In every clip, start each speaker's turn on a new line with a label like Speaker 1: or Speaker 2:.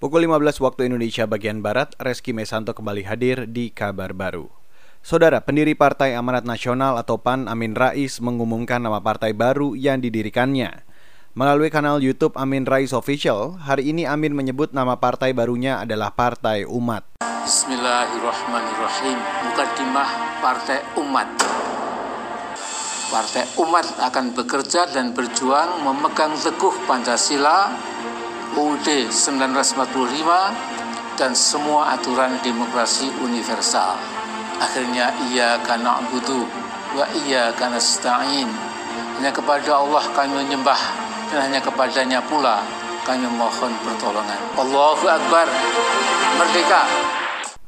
Speaker 1: Pukul 15 waktu Indonesia bagian Barat, Reski Mesanto kembali hadir di kabar baru. Saudara, pendiri Partai Amanat Nasional atau PAN Amin Rais mengumumkan nama partai baru yang didirikannya. Melalui kanal YouTube Amin Rais Official, hari ini Amin menyebut nama partai barunya adalah Partai Umat.
Speaker 2: Bismillahirrahmanirrahim. Mukadimah Partai Umat. Partai Umat akan bekerja dan berjuang memegang teguh Pancasila, UUD 1945 dan semua aturan demokrasi universal. Akhirnya ia karena butuh wa ia karena stain. Hanya kepada Allah kami menyembah dan hanya kepadanya pula kami mohon pertolongan. Allahu Akbar. Merdeka.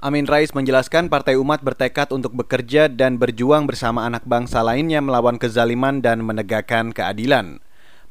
Speaker 1: Amin Rais menjelaskan Partai Umat bertekad untuk bekerja dan berjuang bersama anak bangsa lainnya melawan kezaliman dan menegakkan keadilan.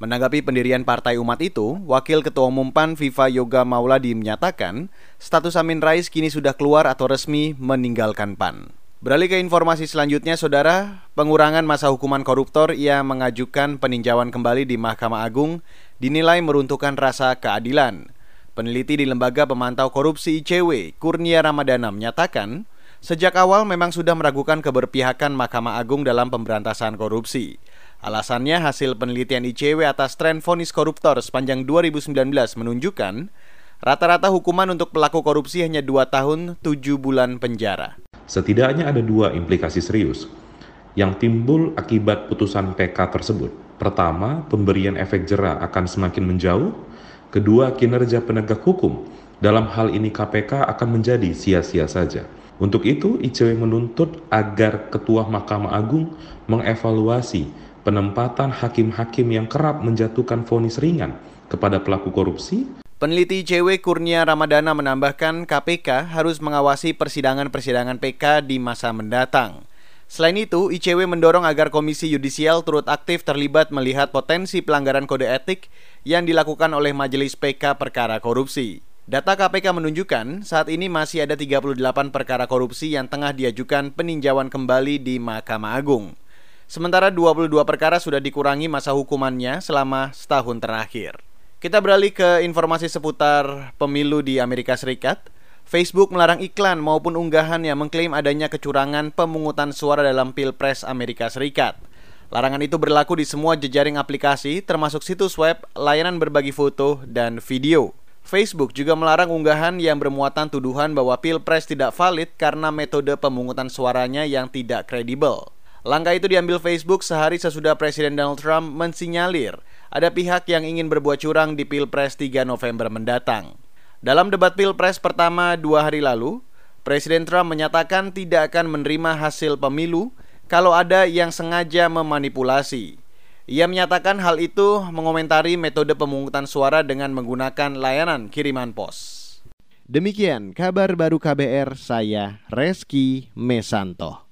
Speaker 1: Menanggapi pendirian Partai Umat itu, Wakil Ketua Umum PAN Viva Yoga Mauladi menyatakan, status Amin Rais kini sudah keluar atau resmi meninggalkan PAN. Beralih ke informasi selanjutnya, Saudara, pengurangan masa hukuman koruptor yang mengajukan peninjauan kembali di Mahkamah Agung dinilai meruntuhkan rasa keadilan. Peneliti di Lembaga Pemantau Korupsi ICW, Kurnia Ramadana menyatakan, sejak awal memang sudah meragukan keberpihakan Mahkamah Agung dalam pemberantasan korupsi. Alasannya hasil penelitian ICW atas tren vonis koruptor sepanjang 2019 menunjukkan rata-rata hukuman untuk pelaku korupsi hanya 2 tahun 7 bulan penjara.
Speaker 3: Setidaknya ada dua implikasi serius yang timbul akibat putusan PK tersebut. Pertama, pemberian efek jera akan semakin menjauh. Kedua, kinerja penegak hukum dalam hal ini KPK akan menjadi sia-sia saja. Untuk itu, ICW menuntut agar Ketua Mahkamah Agung mengevaluasi penempatan hakim-hakim yang kerap menjatuhkan vonis ringan kepada pelaku korupsi.
Speaker 1: Peneliti ICW Kurnia Ramadana menambahkan KPK harus mengawasi persidangan-persidangan PK di masa mendatang. Selain itu, ICW mendorong agar Komisi Yudisial turut aktif terlibat melihat potensi pelanggaran kode etik yang dilakukan oleh Majelis PK perkara korupsi. Data KPK menunjukkan saat ini masih ada 38 perkara korupsi yang tengah diajukan peninjauan kembali di Mahkamah Agung. Sementara 22 perkara sudah dikurangi masa hukumannya selama setahun terakhir. Kita beralih ke informasi seputar pemilu di Amerika Serikat. Facebook melarang iklan maupun unggahan yang mengklaim adanya kecurangan pemungutan suara dalam Pilpres Amerika Serikat. Larangan itu berlaku di semua jejaring aplikasi termasuk situs web, layanan berbagi foto, dan video. Facebook juga melarang unggahan yang bermuatan tuduhan bahwa Pilpres tidak valid karena metode pemungutan suaranya yang tidak kredibel. Langkah itu diambil Facebook sehari sesudah Presiden Donald Trump mensinyalir ada pihak yang ingin berbuat curang di Pilpres 3 November mendatang. Dalam debat Pilpres pertama dua hari lalu, Presiden Trump menyatakan tidak akan menerima hasil pemilu kalau ada yang sengaja memanipulasi. Ia menyatakan hal itu mengomentari metode pemungutan suara dengan menggunakan layanan kiriman pos. Demikian kabar baru KBR saya Reski Mesanto.